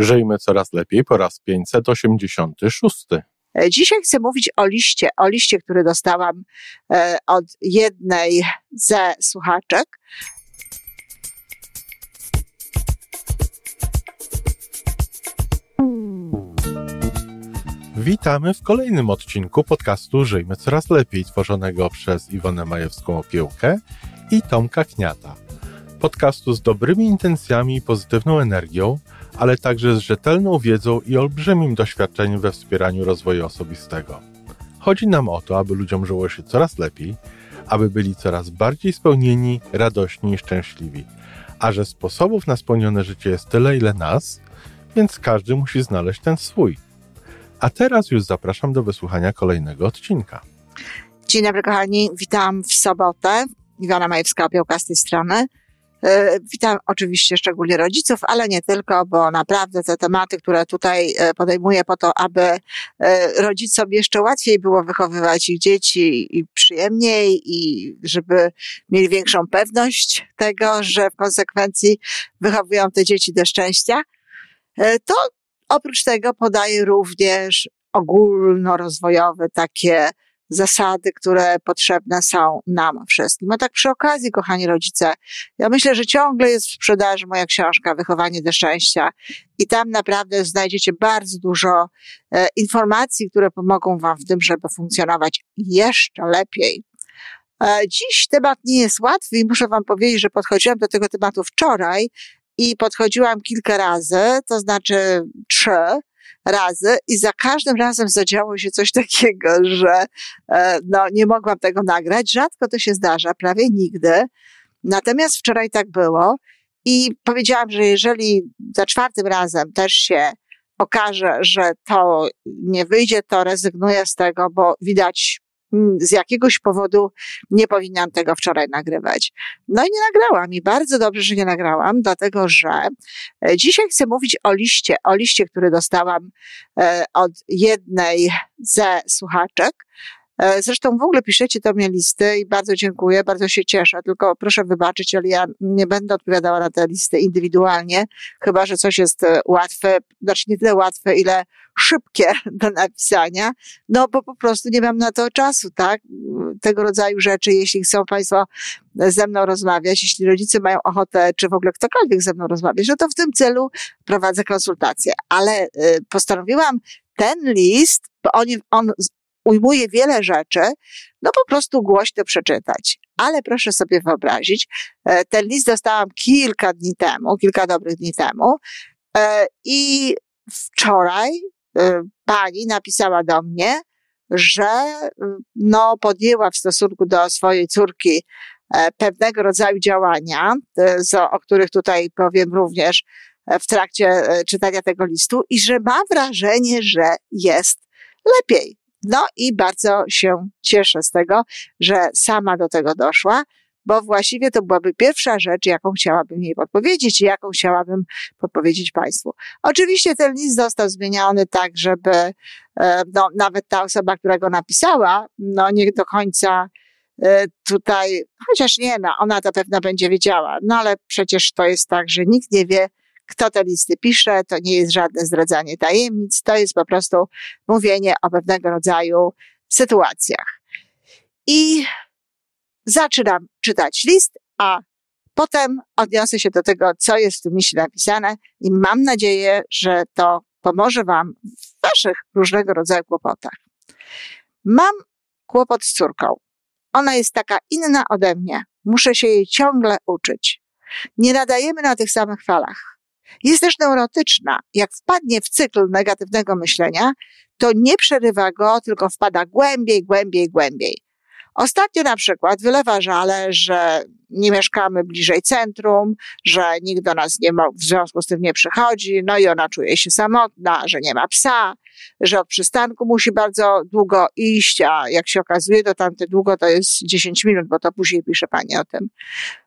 Żyjmy coraz lepiej po raz 586. E, Dzisiaj chcę mówić o liście, o liście, który dostałam e, od jednej ze słuchaczek. Witamy w kolejnym odcinku podcastu Żyjmy Coraz Lepiej, tworzonego przez Iwonę Majewską Opiełkę i Tomka Kniata. Podcastu z dobrymi intencjami i pozytywną energią, ale także z rzetelną wiedzą i olbrzymim doświadczeniem we wspieraniu rozwoju osobistego. Chodzi nam o to, aby ludziom żyło się coraz lepiej, aby byli coraz bardziej spełnieni, radośni i szczęśliwi. A że sposobów na spełnione życie jest tyle, ile nas, więc każdy musi znaleźć ten swój. A teraz już zapraszam do wysłuchania kolejnego odcinka. Dzień dobry, kochani. Witam w sobotę. Iwona Majewska-Opiełka z tej strony. E, Witam oczywiście szczególnie rodziców, ale nie tylko, bo naprawdę te tematy, które tutaj e, podejmuję po to, aby e, rodzicom jeszcze łatwiej było wychowywać ich dzieci i przyjemniej i żeby mieli większą pewność tego, że w konsekwencji wychowują te dzieci do szczęścia, to oprócz tego podaję również ogólnorozwojowe takie zasady, które potrzebne są nam wszystkim. A tak przy okazji, kochani rodzice, ja myślę, że ciągle jest w sprzedaży moja książka Wychowanie do Szczęścia i tam naprawdę znajdziecie bardzo dużo e, informacji, które pomogą Wam w tym, żeby funkcjonować jeszcze lepiej. E, dziś temat nie jest łatwy i muszę Wam powiedzieć, że podchodziłam do tego tematu wczoraj i podchodziłam kilka razy, to znaczy trzy, razy i za każdym razem zadziało się coś takiego, że e, no, nie mogłam tego nagrać. Rzadko to się zdarza, prawie nigdy. Natomiast wczoraj tak było i powiedziałam, że jeżeli za czwartym razem też się okaże, że to nie wyjdzie, to rezygnuję z tego, bo widać z jakiegoś powodu nie powinnam tego wczoraj nagrywać. No i nie nagrałam i bardzo dobrze, że nie nagrałam, dlatego że e, dzisiaj chcę mówić o liście, o liście, który dostałam e, od jednej ze słuchaczek. E, zresztą w ogóle piszecie do mnie listy i bardzo dziękuję, bardzo się cieszę, tylko proszę wybaczyć, ale ja nie będę odpowiadała na te listy indywidualnie, chyba że coś jest łatwe, znaczy nie tyle łatwe, ile szybkie do napisania, no bo po prostu nie mam na to czasu, tak? Tego rodzaju rzeczy, jeśli chcą Państwo ze mną rozmawiać, jeśli rodzice mają ochotę, czy w ogóle ktokolwiek ze mną rozmawiać, no to w tym celu prowadzę konsultacje. Ale y, postanowiłam ten list, bo on, on ujmuje wiele rzeczy, no po prostu głośno przeczytać. Ale proszę sobie wyobrazić, e, ten list dostałam kilka dni temu, kilka dobrych dni temu e, i wczoraj e, pani napisała do mnie, że no, podjęła w stosunku do swojej córki pewnego rodzaju działania, o których tutaj powiem również w trakcie czytania tego listu i że ma wrażenie, że jest lepiej. No i bardzo się cieszę z tego, że sama do tego doszła, bo właściwie to byłaby pierwsza rzecz, jaką chciałabym jej podpowiedzieć i jaką chciałabym podpowiedzieć Państwu. Oczywiście ten list został zmieniony tak, żeby e, no, nawet ta osoba, która go napisała, no nie do końca e, tutaj, chociaż nie, no, ona to pewno będzie wiedziała, no ale przecież to jest tak, że nikt nie wie, kto te listy pisze, to nie jest żadne zdradzanie tajemnic, to jest po prostu mówienie o pewnego rodzaju sytuacjach. I zaczynam czytać list, a potem odniosę się do tego, co jest w tym liście napisane i mam nadzieję, że to pomoże Wam w Waszych różnego rodzaju kłopotach. Mam kłopot z córką. Ona jest taka inna ode mnie. Muszę się jej ciągle uczyć. Nie nadajemy na tych samych falach. Jest też neurotyczna. Jak wpadnie w cykl negatywnego myślenia, to nie przerywa go, tylko wpada głębiej, głębiej, głębiej. Ostatnio na przykład wylewa żale, że nie mieszkamy bliżej centrum, że nikt do nas nie ma, w związku z tym nie przychodzi, no i ona czuje się samotna, że nie ma psa, że od przystanku musi bardzo długo iść, a jak się okazuje, to tamte długo to jest 10 minut, bo to później pisze pani o tym.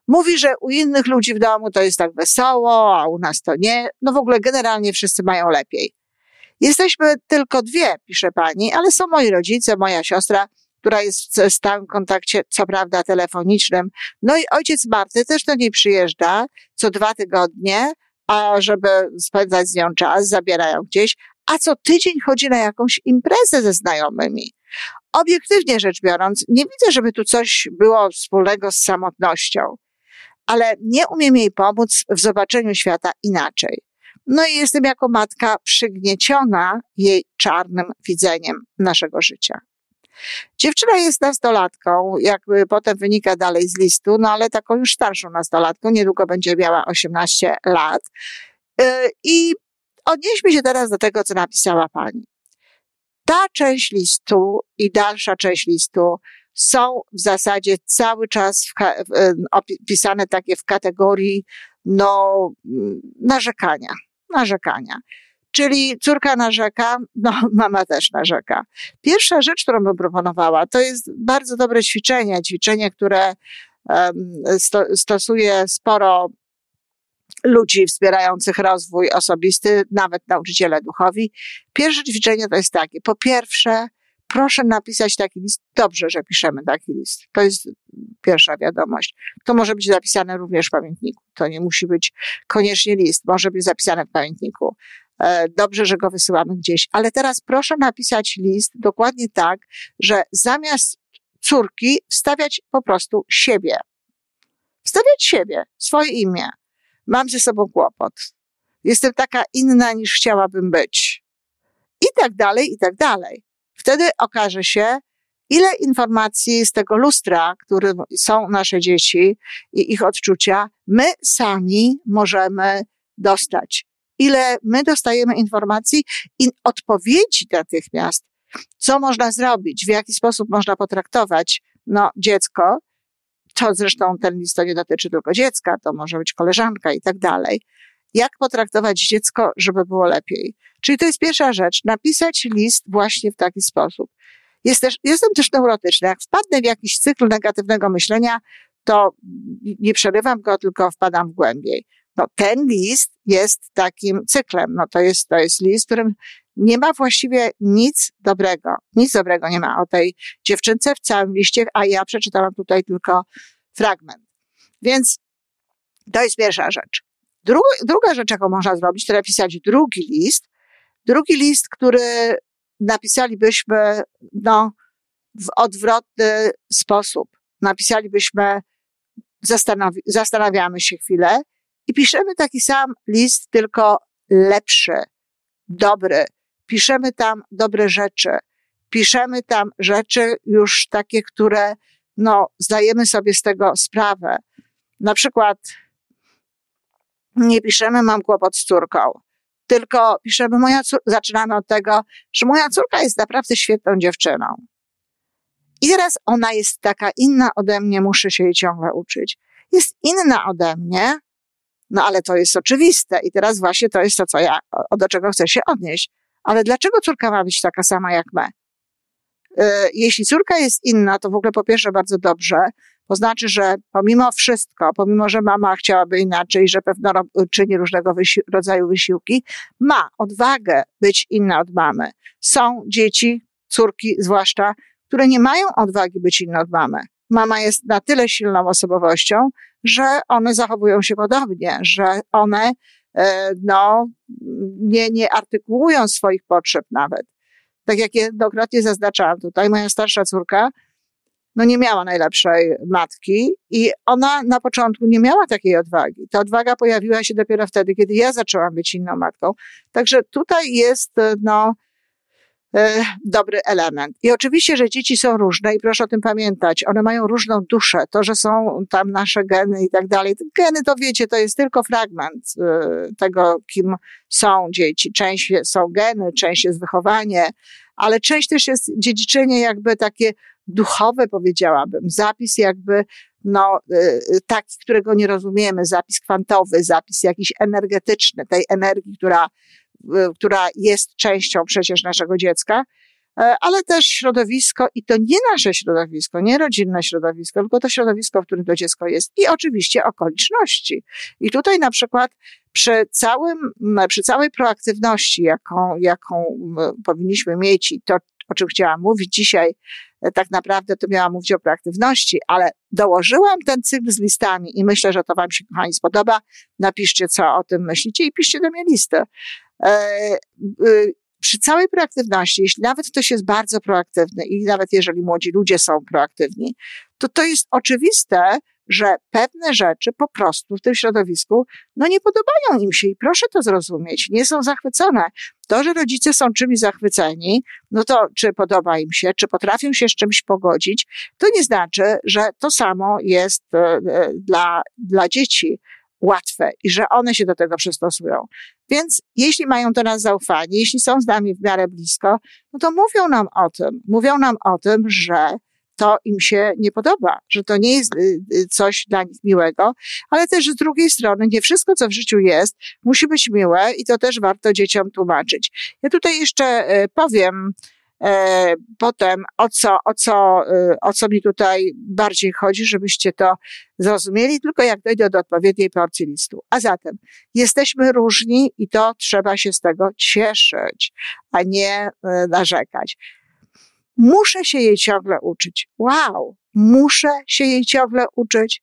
Mówi, że u innych ludzi w domu to jest tak wesoło, a u nas to nie. No w ogóle generalnie wszyscy mają lepiej. Jesteśmy tylko dwie, pisze pani, ale są moi rodzice, moja siostra, która jest w stałym kontakcie, co prawda telefonicznym. No i ojciec Marty też do niej przyjeżdża co dwa tygodnie, a żeby spędzać z nią czas, zabierają gdzieś, a co tydzień chodzi na jakąś imprezę ze znajomymi. Obiektywnie rzecz biorąc, nie widzę, żeby tu coś było wspólnego z samotnością, ale nie umiem jej pomóc w zobaczeniu świata inaczej. No i jestem jako matka przygnieciona jej czarnym widzeniem naszego życia. Dziewczyna jest nastolatką, jakby potem wynika dalej z listu, no ale taką już starszą nastolatką, niedługo będzie miała 18 lat. Y, I odnieśmy się teraz do tego, co napisała pani. Ta część listu i dalsza część listu są w zasadzie cały czas opisane takie w kategorii no, narzekania. Narzekania. Czyli córka narzeka, no mama też narzeka. Pierwsza rzecz, którą bym proponowała, to jest bardzo dobre ćwiczenie, ćwiczenie, które sto, stosuje sporo ludzi wspierających rozwój osobisty, nawet nauczyciele duchowi. Pierwsze ćwiczenie to jest takie. Po pierwsze, proszę napisać taki list. Dobrze, że piszemy taki list. To jest pierwsza wiadomość. To może być zapisane również w pamiętniku. To nie musi być koniecznie list. Może być zapisane w pamiętniku. E, dobrze, że go wysyłamy gdzieś. Ale teraz proszę napisać list dokładnie tak, że zamiast córki wstawiać po prostu siebie. Wstawiać siebie, swoje imię. Mam ze sobą kłopot. Jestem taka inna niż chciałabym być. I tak dalej, i tak dalej. Wtedy okaże się, ile informacji z tego lustra, którym są nasze dzieci i ich odczucia, my sami możemy dostać ile my dostajemy informacji i odpowiedzi natychmiast, co można zrobić, w jaki sposób można potraktować no, dziecko. To zresztą ten list to nie dotyczy tylko dziecka, to może być koleżanka i tak dalej. Jak potraktować dziecko, żeby było lepiej? Czyli to jest pierwsza rzecz, napisać list właśnie w taki sposób. Jest też, jestem też neurotyczna. Jak wpadnę w jakiś cykl negatywnego myślenia, to nie przerywam go, tylko wpadam w głębiej. No, ten list jest takim cyklem. No, to jest, to jest list, w którym nie ma właściwie nic dobrego. Nic dobrego nie ma o tej dziewczynce w całym liście, a ja przeczytałam tutaj tylko fragment. Więc to jest pierwsza rzecz. Druga, druga rzecz, jaką można zrobić, to napisać drugi list. Drugi list, który napisalibyśmy, no, w odwrotny sposób. Napisalibyśmy, zastanawi zastanawiamy się chwilę, i piszemy taki sam list, tylko lepszy, dobry. Piszemy tam dobre rzeczy. Piszemy tam rzeczy już takie, które, no, zdajemy sobie z tego sprawę. Na przykład, nie piszemy, mam kłopot z córką, tylko piszemy, moja córka, zaczynamy od tego, że moja córka jest naprawdę świetną dziewczyną. I teraz ona jest taka inna ode mnie, muszę się jej ciągle uczyć. Jest inna ode mnie, no ale to jest oczywiste i teraz właśnie to jest to, co ja, do czego chcę się odnieść. Ale dlaczego córka ma być taka sama jak my? E, jeśli córka jest inna, to w ogóle po pierwsze bardzo dobrze, to znaczy, że pomimo wszystko, pomimo, że mama chciałaby inaczej, że pewno czyni różnego wysi rodzaju wysiłki, ma odwagę być inna od mamy. Są dzieci, córki zwłaszcza, które nie mają odwagi być inne od mamy mama jest na tyle silną osobowością, że one zachowują się podobnie, że one no, nie, nie artykułują swoich potrzeb nawet. Tak jak jednokrotnie zaznaczałam tutaj, moja starsza córka no nie miała najlepszej matki i ona na początku nie miała takiej odwagi. Ta odwaga pojawiła się dopiero wtedy, kiedy ja zaczęłam być inną matką. Także tutaj jest no, E, dobry element. I oczywiście, że dzieci są różne i proszę o tym pamiętać. One mają różną duszę. To, że są tam nasze geny i tak dalej. Geny to wiecie, to jest tylko fragment e, tego, kim są dzieci. Część są geny, część jest wychowanie, ale część też jest dziedziczenie jakby takie duchowe, powiedziałabym. Zapis jakby no, e, taki, którego nie rozumiemy, zapis kwantowy, zapis jakiś energetyczny, tej energii, która która jest częścią przecież naszego dziecka, e, ale też środowisko i to nie nasze środowisko, nie rodzinne środowisko, tylko to środowisko, w którym to dziecko jest i oczywiście okoliczności. I tutaj na przykład przy całym, przy całej proaktywności, jaką, jaką powinniśmy mieć i to, o czym chciałam mówić dzisiaj, tak naprawdę to miałam mówić o proaktywności, ale dołożyłam ten cykl z listami i myślę, że to Wam się, kochani, spodoba. Napiszcie, co o tym myślicie i piszcie do mnie listę. Y, przy całej proaktywności, jeśli nawet ktoś jest bardzo proaktywny i nawet jeżeli młodzi ludzie są proaktywni, to to jest oczywiste, że pewne rzeczy po prostu w tym środowisku no nie podobają im się i proszę to zrozumieć, nie są zachwycone. To, że rodzice są czymś zachwyceni, no to czy podoba im się, czy potrafią się z czymś pogodzić, to nie znaczy, że to samo jest e, e, dla, dla dzieci łatwe i że one się do tego przystosują. Więc jeśli mają do nas zaufanie, jeśli są z nami w miarę blisko, no to mówią nam o tym. Mówią nam o tym, że to im się nie podoba, że to nie jest y, y, coś dla nich miłego, ale też z drugiej strony nie wszystko, co w życiu jest, musi być miłe i to też warto dzieciom tłumaczyć. Ja tutaj jeszcze e, powiem, potem, o co, o, co, e, o co mi tutaj bardziej chodzi, żebyście to zrozumieli, tylko jak dojdę do odpowiedniej porcji listu. A zatem, jesteśmy różni i to trzeba się z tego cieszyć, a nie narzekać. Muszę się jej ciągle uczyć. Wow, muszę się jej ciągle uczyć.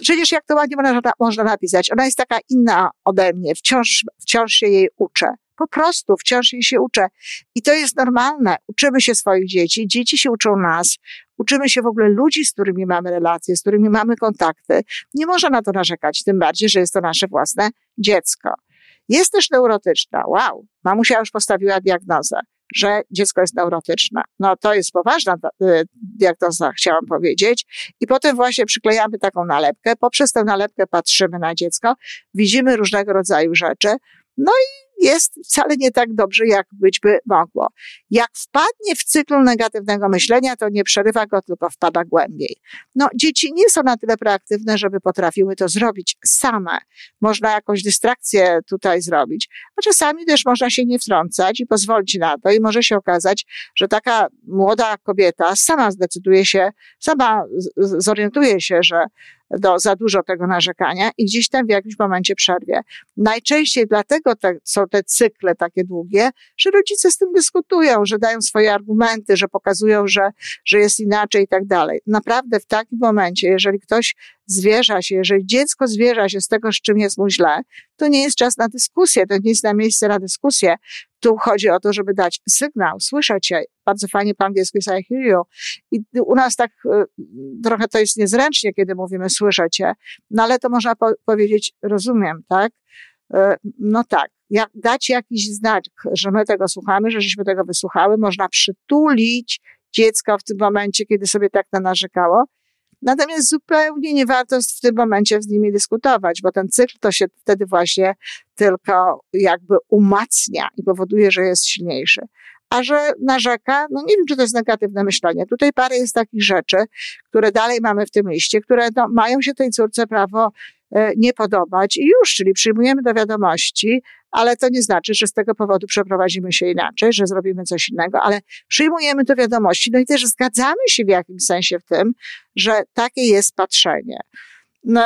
Przecież jak to ładnie można, można napisać, ona jest taka inna ode mnie, wciąż, wciąż się jej uczę. Po prostu wciąż jej się uczę. I to jest normalne. Uczymy się swoich dzieci, dzieci się uczą nas, uczymy się w ogóle ludzi, z którymi mamy relacje, z którymi mamy kontakty. Nie można na to narzekać, tym bardziej, że jest to nasze własne dziecko. Jest też neurotyczna. Wow, mamusia już postawiła diagnozę że dziecko jest neurotyczne. No to jest poważna y, diagnoza, chciałam powiedzieć. I potem właśnie przyklejamy taką nalepkę. Poprzez tę nalepkę patrzymy na dziecko, widzimy różnego rodzaju rzeczy. No i jest wcale nie tak dobrze, jak być by mogło. Jak wpadnie w cykl negatywnego myślenia, to nie przerywa go, tylko wpada głębiej. No, dzieci nie są na tyle proaktywne, żeby potrafiły to zrobić same. Można jakąś dystrakcję tutaj zrobić, a czasami też można się nie wtrącać i pozwolić na to i może się okazać, że taka młoda kobieta sama zdecyduje się, sama zorientuje się, że do za dużo tego narzekania i gdzieś tam w jakimś momencie przerwie. Najczęściej dlatego te, są te cykle takie długie, że rodzice z tym dyskutują, że dają swoje argumenty, że pokazują, że, że jest inaczej i tak dalej. Naprawdę w takim momencie, jeżeli ktoś zwierza się, jeżeli dziecko zwierza się z tego, z czym jest mu źle, to nie jest czas na dyskusję, to nie jest na miejsce na dyskusję. Tu chodzi o to, żeby dać sygnał, słyszę cię, bardzo fajnie po angielsku jest I. I u nas tak y, trochę to jest niezręcznie, kiedy mówimy słyszę cię, no ale to można po powiedzieć rozumiem, tak? Y, no tak, jak, dać jakiś znak, że my tego słuchamy, że żeśmy tego wysłuchały, można przytulić dziecko w tym momencie, kiedy sobie tak narzekało Natomiast zupełnie nie warto w tym momencie z nimi dyskutować, bo ten cykl to się wtedy właśnie tylko jakby umacnia i powoduje, że jest silniejszy. A że narzeka, no nie wiem, czy to jest negatywne myślenie. Tutaj parę jest takich rzeczy, które dalej mamy w tym liście, które no, mają się tej córce prawo nie podobać i już, czyli przyjmujemy do wiadomości, ale to nie znaczy, że z tego powodu przeprowadzimy się inaczej, że zrobimy coś innego, ale przyjmujemy do wiadomości, no i też zgadzamy się w jakimś sensie w tym, że takie jest patrzenie. No,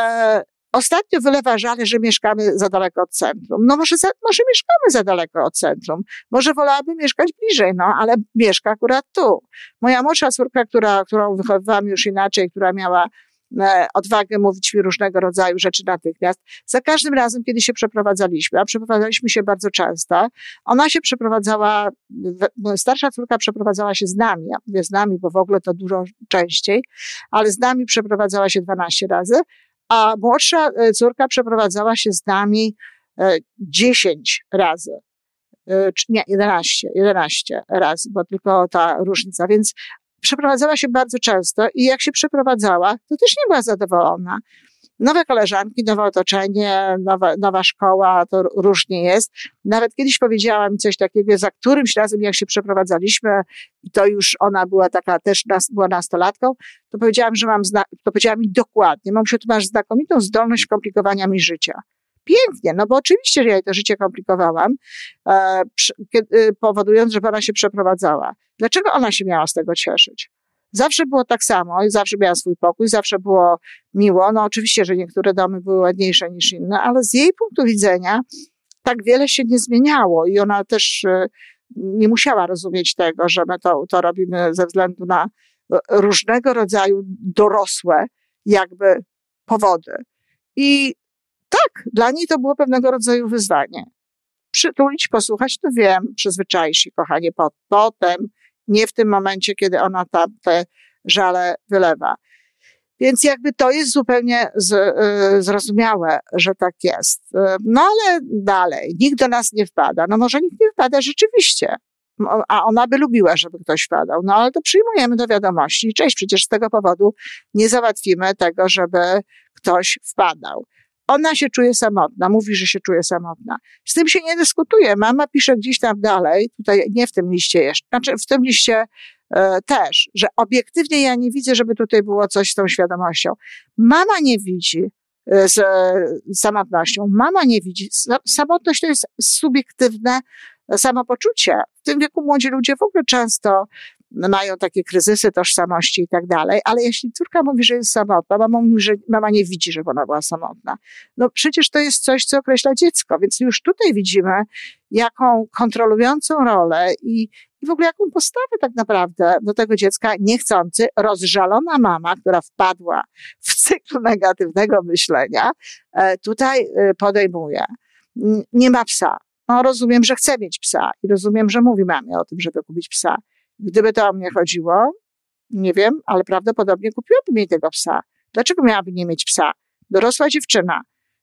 ostatnio wylewa żale, że mieszkamy za daleko od centrum. No może, za, może mieszkamy za daleko od centrum. Może wolałabym mieszkać bliżej, no ale mieszka akurat tu. Moja młodsza córka, która, którą wychowywałam już inaczej, która miała E, odwagę mówić mi różnego rodzaju rzeczy natychmiast. Za każdym razem, kiedy się przeprowadzaliśmy, a przeprowadzaliśmy się bardzo często, ona się przeprowadzała, starsza córka przeprowadzała się z nami, ja mówię z nami, bo w ogóle to dużo częściej, ale z nami przeprowadzała się 12 razy, a młodsza e, córka przeprowadzała się z nami 10 e, razy nie, 11, 11 razy, bo tylko ta różnica. Więc przeprowadzała się bardzo często i jak się przeprowadzała, to też nie była zadowolona. Nowe koleżanki, nowe otoczenie, nowa, nowa szkoła, to różnie jest. Nawet kiedyś powiedziała mi coś takiego, za którymś razem, jak się przeprowadzaliśmy, to już ona była taka, też nas, była nastolatką, to powiedziałam, że mam, to powiedziała mi dokładnie, mam się tu masz znakomitą zdolność komplikowania mi życia pięknie, no bo oczywiście, że ja jej to życie komplikowałam, e, kiedy, powodując, że ona się przeprowadzała. Dlaczego ona się miała z tego cieszyć? Zawsze było tak samo zawsze miała swój pokój, zawsze było miło. No oczywiście, że niektóre domy były ładniejsze niż inne, ale z jej punktu widzenia tak wiele się nie zmieniało i ona też e, nie musiała rozumieć tego, że my to, to robimy ze względu na różnego rodzaju dorosłe jakby powody. I tak, dla niej to było pewnego rodzaju wyzwanie. Przytulić, posłuchać, to wiem, przyzwyczaisz się, kochanie, potem, nie w tym momencie, kiedy ona tam te żale wylewa. Więc jakby to jest zupełnie z, y, zrozumiałe, że tak jest. Y, no ale dalej, nikt do nas nie wpada. No może nikt nie wpada rzeczywiście. A ona by lubiła, żeby ktoś wpadał. No ale to przyjmujemy do wiadomości. Cześć, przecież z tego powodu nie załatwimy tego, żeby ktoś wpadał. Ona się czuje samotna, mówi, że się czuje samotna. Z tym się nie dyskutuje. Mama pisze gdzieś tam dalej, tutaj nie w tym liście jeszcze, znaczy w tym liście e, też, że obiektywnie ja nie widzę, żeby tutaj było coś z tą świadomością. Mama nie widzi e, z, z samotnością. Mama nie widzi. Samotność to jest subiektywne samopoczucie. W tym wieku młodzi ludzie w ogóle często mają takie kryzysy tożsamości i tak dalej, ale jeśli córka mówi, że jest samotna, mama mówi, że mama nie widzi, żeby ona była samotna. No przecież to jest coś, co określa dziecko, więc już tutaj widzimy, jaką kontrolującą rolę i, i w ogóle jaką postawę tak naprawdę do tego dziecka niechcący, rozżalona mama, która wpadła w cykl negatywnego myślenia, e, tutaj e, podejmuje. Nie ma psa. No, rozumiem, że chce mieć psa i rozumiem, że mówi mamie o tym, żeby kupić psa. Gdyby to o mnie chodziło, nie wiem, ale prawdopodobnie kupiłabym jej tego psa. Dlaczego miałaby nie mieć psa? Dorosła dziewczyna.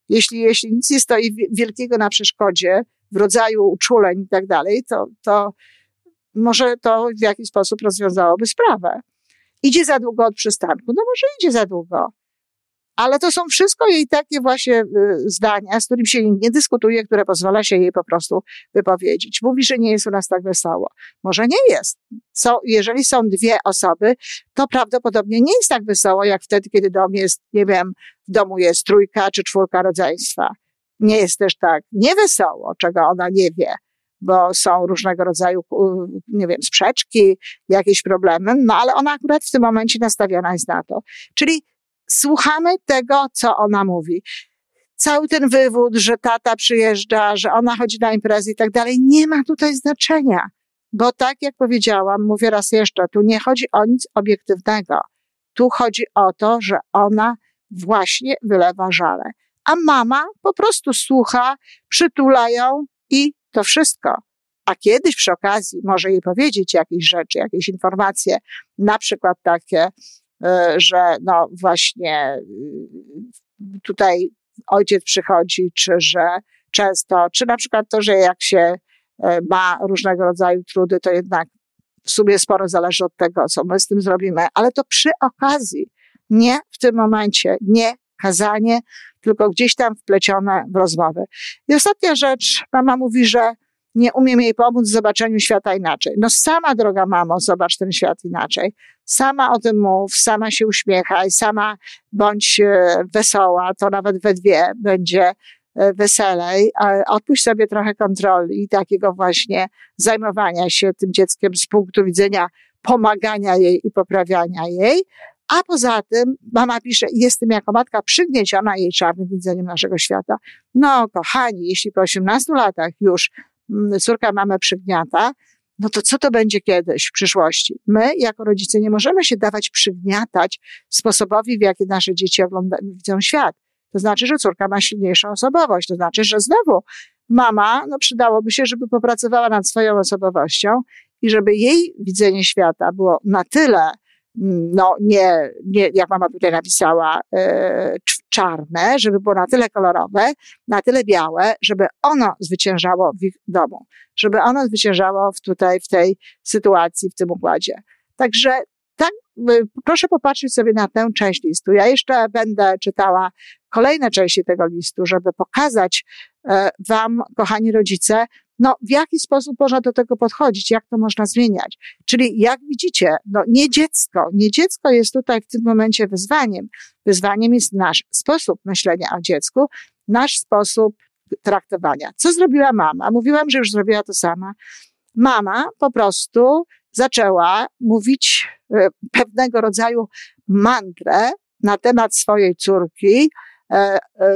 Jeśli, jeśli nic nie stoi wielkiego na przeszkodzie w rodzaju uczuleń i tak dalej, to, to może to w jakiś sposób rozwiązałoby sprawę. Idzie za długo od przystanku. No może idzie za długo. Ale to są wszystko jej takie właśnie y, zdania, z którymi się nie dyskutuje, które pozwala się jej po prostu wypowiedzieć. Mówi, że nie jest u nas tak wesoło. Może nie jest. So, jeżeli są dwie osoby, to prawdopodobnie nie jest tak wesoło, jak wtedy, kiedy dom jest, nie wiem, w domu jest trójka czy czwórka rodzeństwa. Nie jest też tak niewesoło, czego ona nie wie bo są różnego rodzaju, nie wiem, sprzeczki, jakieś problemy, no ale ona akurat w tym momencie nastawiona jest na to. Czyli słuchamy tego, co ona mówi. Cały ten wywód, że tata przyjeżdża, że ona chodzi na imprezy i tak dalej, nie ma tutaj znaczenia. Bo tak jak powiedziałam, mówię raz jeszcze, tu nie chodzi o nic obiektywnego. Tu chodzi o to, że ona właśnie wylewa żale. A mama po prostu słucha, przytula ją i to wszystko. A kiedyś przy okazji może jej powiedzieć jakieś rzeczy, jakieś informacje, na przykład takie, że no właśnie y, tutaj ojciec przychodzi, czy że często, czy na przykład to, że jak się e, ma różnego rodzaju trudy, to jednak w sumie sporo zależy od tego, co my z tym zrobimy, ale to przy okazji, nie w tym momencie, nie kazanie, tylko gdzieś tam wplecione w rozmowę. I ostatnia rzecz, mama mówi, że nie umiem jej pomóc w zobaczeniu świata inaczej. No sama, droga mamo, zobacz ten świat inaczej. Sama o tym mów, sama się uśmiechaj, sama bądź e, wesoła, to nawet we dwie będzie e, weselej. Odpuść sobie trochę kontroli i takiego właśnie zajmowania się tym dzieckiem z punktu widzenia pomagania jej i poprawiania jej. A poza tym mama pisze, jestem jako matka przygnieciona jej czarnym widzeniem naszego świata. No, kochani, jeśli po 18 latach już córka mamę przygniata, no to co to będzie kiedyś w przyszłości? My, jako rodzice, nie możemy się dawać przygniatać sposobowi, w jaki nasze dzieci ogląda, widzą świat. To znaczy, że córka ma silniejszą osobowość. To znaczy, że znowu mama, no przydałoby się, żeby popracowała nad swoją osobowością i żeby jej widzenie świata było na tyle no nie, nie, jak mama tutaj napisała, e, czarne, żeby było na tyle kolorowe, na tyle białe, żeby ono zwyciężało w ich domu, żeby ono zwyciężało w tutaj, w tej sytuacji, w tym układzie. Także tak, proszę popatrzeć sobie na tę część listu. Ja jeszcze będę czytała kolejne części tego listu, żeby pokazać e, Wam, kochani rodzice, no, w jaki sposób można do tego podchodzić, jak to można zmieniać. Czyli jak widzicie, no, nie dziecko, nie dziecko jest tutaj w tym momencie wyzwaniem. Wyzwaniem jest nasz sposób myślenia o dziecku, nasz sposób traktowania. Co zrobiła mama? Mówiłam, że już zrobiła to sama. Mama po prostu zaczęła mówić e, pewnego rodzaju mantrę na temat swojej córki,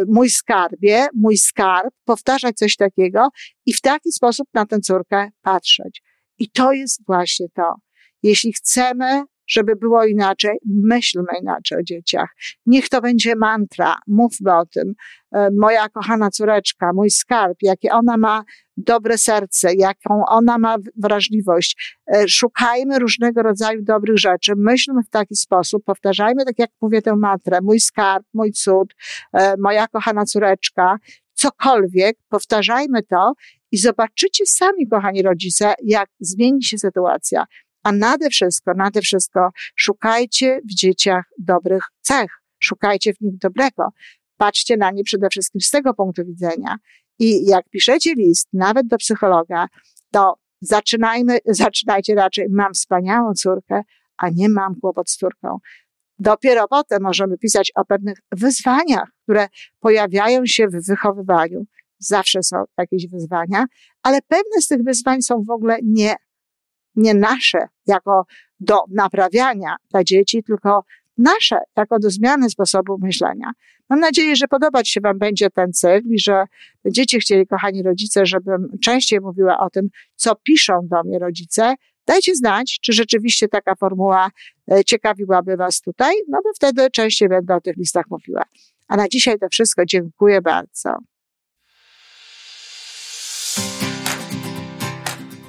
mój skarbie, mój skarb, powtarzać coś takiego i w taki sposób na tę córkę patrzeć. I to jest właśnie to. Jeśli chcemy żeby było inaczej, myślmy inaczej o dzieciach. Niech to będzie mantra, mówmy o tym. E, moja kochana córeczka, mój skarb, jakie ona ma dobre serce, jaką ona ma wrażliwość. E, szukajmy różnego rodzaju dobrych rzeczy, myślmy w taki sposób, powtarzajmy, tak jak mówię tę mantrę, mój skarb, mój cud, e, moja kochana córeczka, cokolwiek, powtarzajmy to i zobaczycie sami, kochani rodzice, jak zmieni się sytuacja. A nade wszystko, nade wszystko szukajcie w dzieciach dobrych cech. Szukajcie w nich dobrego. Patrzcie na nie przede wszystkim z tego punktu widzenia. I jak piszecie list, nawet do psychologa, to zaczynajmy, zaczynajcie raczej, mam wspaniałą córkę, a nie mam kłopot z córką. Dopiero potem możemy pisać o pewnych wyzwaniach, które pojawiają się w wychowywaniu. Zawsze są jakieś wyzwania, ale pewne z tych wyzwań są w ogóle nie, nie nasze, jako do naprawiania dla dzieci, tylko nasze, jako do zmiany sposobu myślenia. Mam nadzieję, że podobać się Wam będzie ten cykl i że będziecie chcieli, kochani rodzice, żebym częściej mówiła o tym, co piszą do mnie rodzice. Dajcie znać, czy rzeczywiście taka formuła e, ciekawiłaby Was tutaj, no bo wtedy częściej będę o tych listach mówiła. A na dzisiaj to wszystko. Dziękuję bardzo.